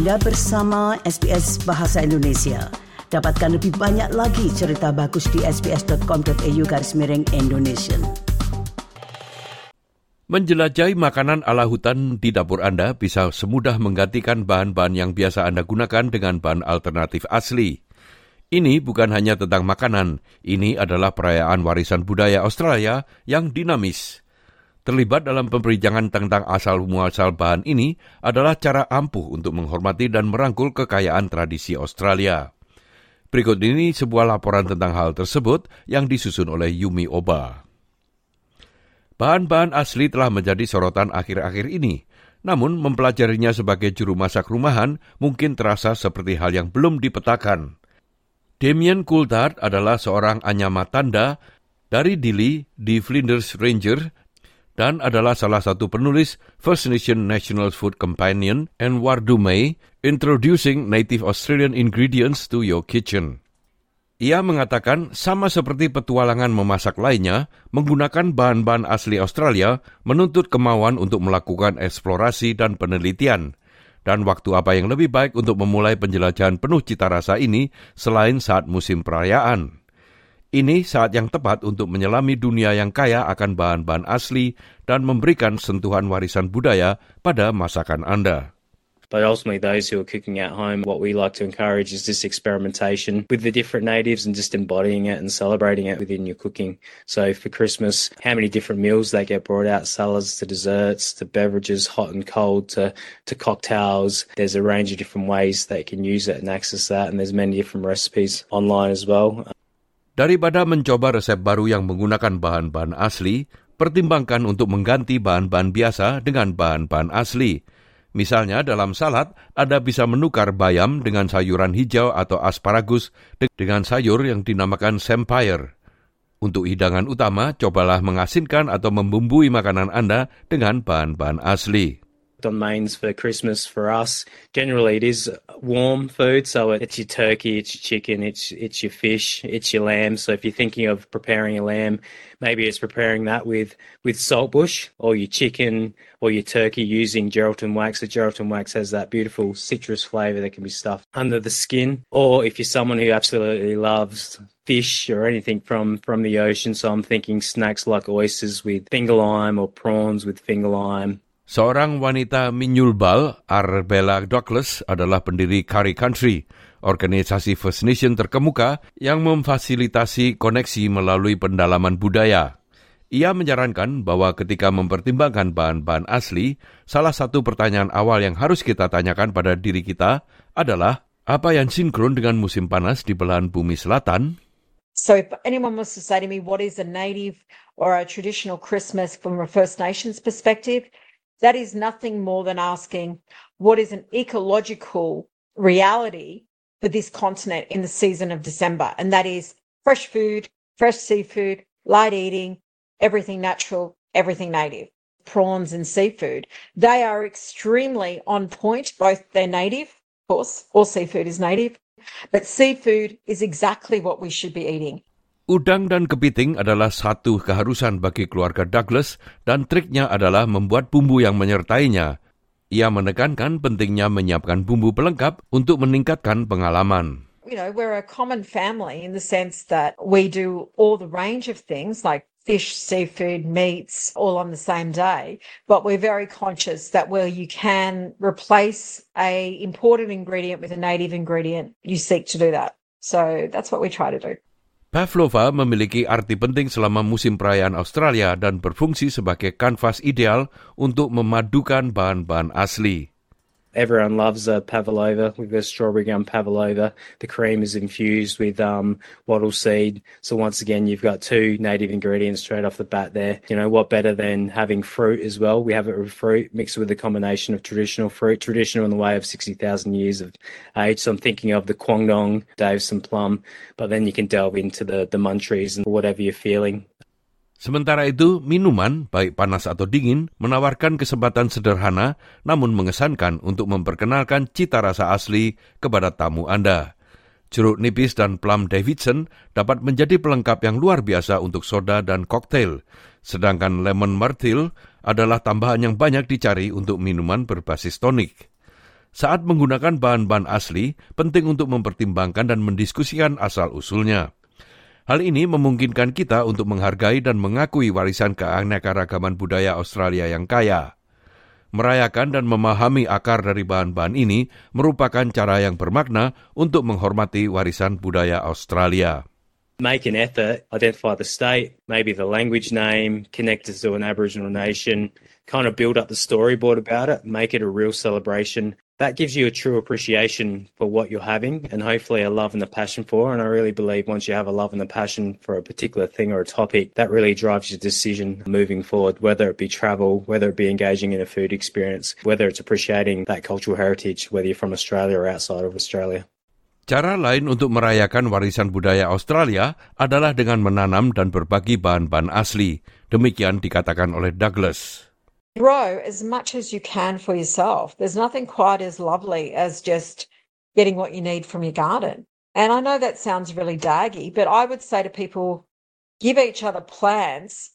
Anda bersama SBS Bahasa Indonesia. Dapatkan lebih banyak lagi cerita bagus di sbs.com.au garis miring Indonesia. Menjelajahi makanan ala hutan di dapur Anda bisa semudah menggantikan bahan-bahan yang biasa Anda gunakan dengan bahan alternatif asli. Ini bukan hanya tentang makanan, ini adalah perayaan warisan budaya Australia yang dinamis. Terlibat dalam pemberijangan tentang asal-muasal bahan ini adalah cara ampuh untuk menghormati dan merangkul kekayaan tradisi Australia. Berikut ini sebuah laporan tentang hal tersebut yang disusun oleh Yumi Oba. Bahan-bahan asli telah menjadi sorotan akhir-akhir ini, namun mempelajarinya sebagai juru masak rumahan mungkin terasa seperti hal yang belum dipetakan. Damien Coulthard adalah seorang anyama tanda dari Dili di Flinders Ranger dan adalah salah satu penulis First Nation National Food Companion and Wardume Introducing Native Australian Ingredients to Your Kitchen. Ia mengatakan sama seperti petualangan memasak lainnya, menggunakan bahan-bahan asli Australia menuntut kemauan untuk melakukan eksplorasi dan penelitian. Dan waktu apa yang lebih baik untuk memulai penjelajahan penuh cita rasa ini selain saat musim perayaan. Ini saat yang tepat untuk menyelami dunia yang kaya akan bahan-bahan asli dan memberikan sentuhan warisan budaya pada masakan Anda. But ultimately, those who are cooking at home, what we like to encourage is this experimentation with the different natives and just embodying it and celebrating it within your cooking. So for Christmas, how many different meals they get brought out, salads to desserts to beverages, hot and cold to, to cocktails. There's a range of different ways they can use it and access that. And there's many different recipes online as well. Daripada mencoba resep baru yang menggunakan bahan-bahan asli, pertimbangkan untuk mengganti bahan-bahan biasa dengan bahan-bahan asli. Misalnya dalam salad, Anda bisa menukar bayam dengan sayuran hijau atau asparagus dengan sayur yang dinamakan sempire. Untuk hidangan utama, cobalah mengasinkan atau membumbui makanan Anda dengan bahan-bahan asli. On mains for Christmas for us. Generally, it is warm food, so it's your turkey, it's your chicken, it's it's your fish, it's your lamb. So if you're thinking of preparing a lamb, maybe it's preparing that with with saltbush or your chicken or your turkey using Geraldton wax. The Geraldton wax has that beautiful citrus flavour that can be stuffed under the skin. Or if you're someone who absolutely loves fish or anything from from the ocean, so I'm thinking snacks like oysters with finger lime or prawns with finger lime Seorang wanita Minyulbal, Arbella Douglas, adalah pendiri Curry Country, organisasi First Nation terkemuka yang memfasilitasi koneksi melalui pendalaman budaya. Ia menyarankan bahwa ketika mempertimbangkan bahan-bahan asli, salah satu pertanyaan awal yang harus kita tanyakan pada diri kita adalah apa yang sinkron dengan musim panas di belahan bumi selatan? So if anyone wants to say to me what is a native or a traditional Christmas from a First Nations perspective, that is nothing more than asking what is an ecological reality for this continent in the season of December. And that is fresh food, fresh seafood, light eating, everything natural, everything native. Prawns and seafood. They are extremely on point, both they're native, of course, all seafood is native, but seafood is exactly what we should be eating. Udang dan kepiting adalah satu keharusan bagi keluarga Douglas dan triknya adalah membuat bumbu yang menyertainya. Ia menekankan pentingnya menyiapkan bumbu pelengkap untuk meningkatkan pengalaman. You know, we're a common family in the sense that we do all the range of things like fish, seafood, meats, all on the same day. But we're very conscious that where you can replace a important ingredient with a native ingredient, you seek to do that. So that's what we try to do. Pavlova memiliki arti penting selama musim perayaan Australia dan berfungsi sebagai kanvas ideal untuk memadukan bahan-bahan asli. Everyone loves a pavlova. We've got strawberry gum pavlova. The cream is infused with um, wattle seed. So once again, you've got two native ingredients straight off the bat there. You know, what better than having fruit as well? We have it with fruit mixed with a combination of traditional fruit, traditional in the way of 60,000 years of age. So I'm thinking of the Kwangdong, Davison plum, but then you can delve into the, the munchies and whatever you're feeling. Sementara itu, minuman, baik panas atau dingin, menawarkan kesempatan sederhana namun mengesankan untuk memperkenalkan cita rasa asli kepada tamu Anda. Jeruk nipis dan plum Davidson dapat menjadi pelengkap yang luar biasa untuk soda dan koktail, sedangkan lemon myrtle adalah tambahan yang banyak dicari untuk minuman berbasis tonik. Saat menggunakan bahan-bahan asli, penting untuk mempertimbangkan dan mendiskusikan asal-usulnya. Hal ini memungkinkan kita untuk menghargai dan mengakui warisan keanekaragaman budaya Australia yang kaya. Merayakan dan memahami akar dari bahan-bahan ini merupakan cara yang bermakna untuk menghormati warisan budaya Australia. make an effort, identify the state, maybe the language name, connect us to an Aboriginal nation, kind of build up the storyboard about it, make it a real celebration. That gives you a true appreciation for what you're having and hopefully a love and a passion for. And I really believe once you have a love and a passion for a particular thing or a topic, that really drives your decision moving forward, whether it be travel, whether it be engaging in a food experience, whether it's appreciating that cultural heritage, whether you're from Australia or outside of Australia. Cara lain untuk merayakan warisan budaya Australia adalah dengan menanam dan berbagi bahan-bahan asli. Demikian dikatakan oleh Douglas. Grow as much as you can for yourself. There's nothing quite as lovely as just getting what you need from your garden. And I know that sounds really daggy, but I would say to people give each other plants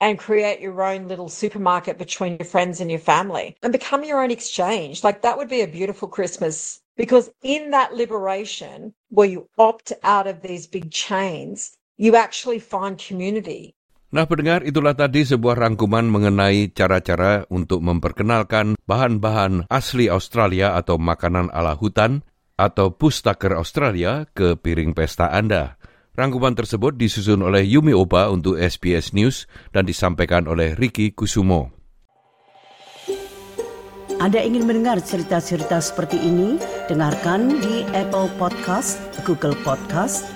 and create your own little supermarket between your friends and your family and become your own exchange. Like that would be a beautiful Christmas because in that liberation, where you opt out of these big chains, you actually find community. Nah pendengar itulah tadi sebuah rangkuman mengenai cara-cara untuk memperkenalkan bahan-bahan asli Australia atau makanan ala hutan atau pustaker Australia ke piring pesta Anda. Rangkuman tersebut disusun oleh Yumi Oba untuk SBS News dan disampaikan oleh Ricky Kusumo. Anda ingin mendengar cerita-cerita seperti ini? Dengarkan di Apple Podcast, Google Podcast,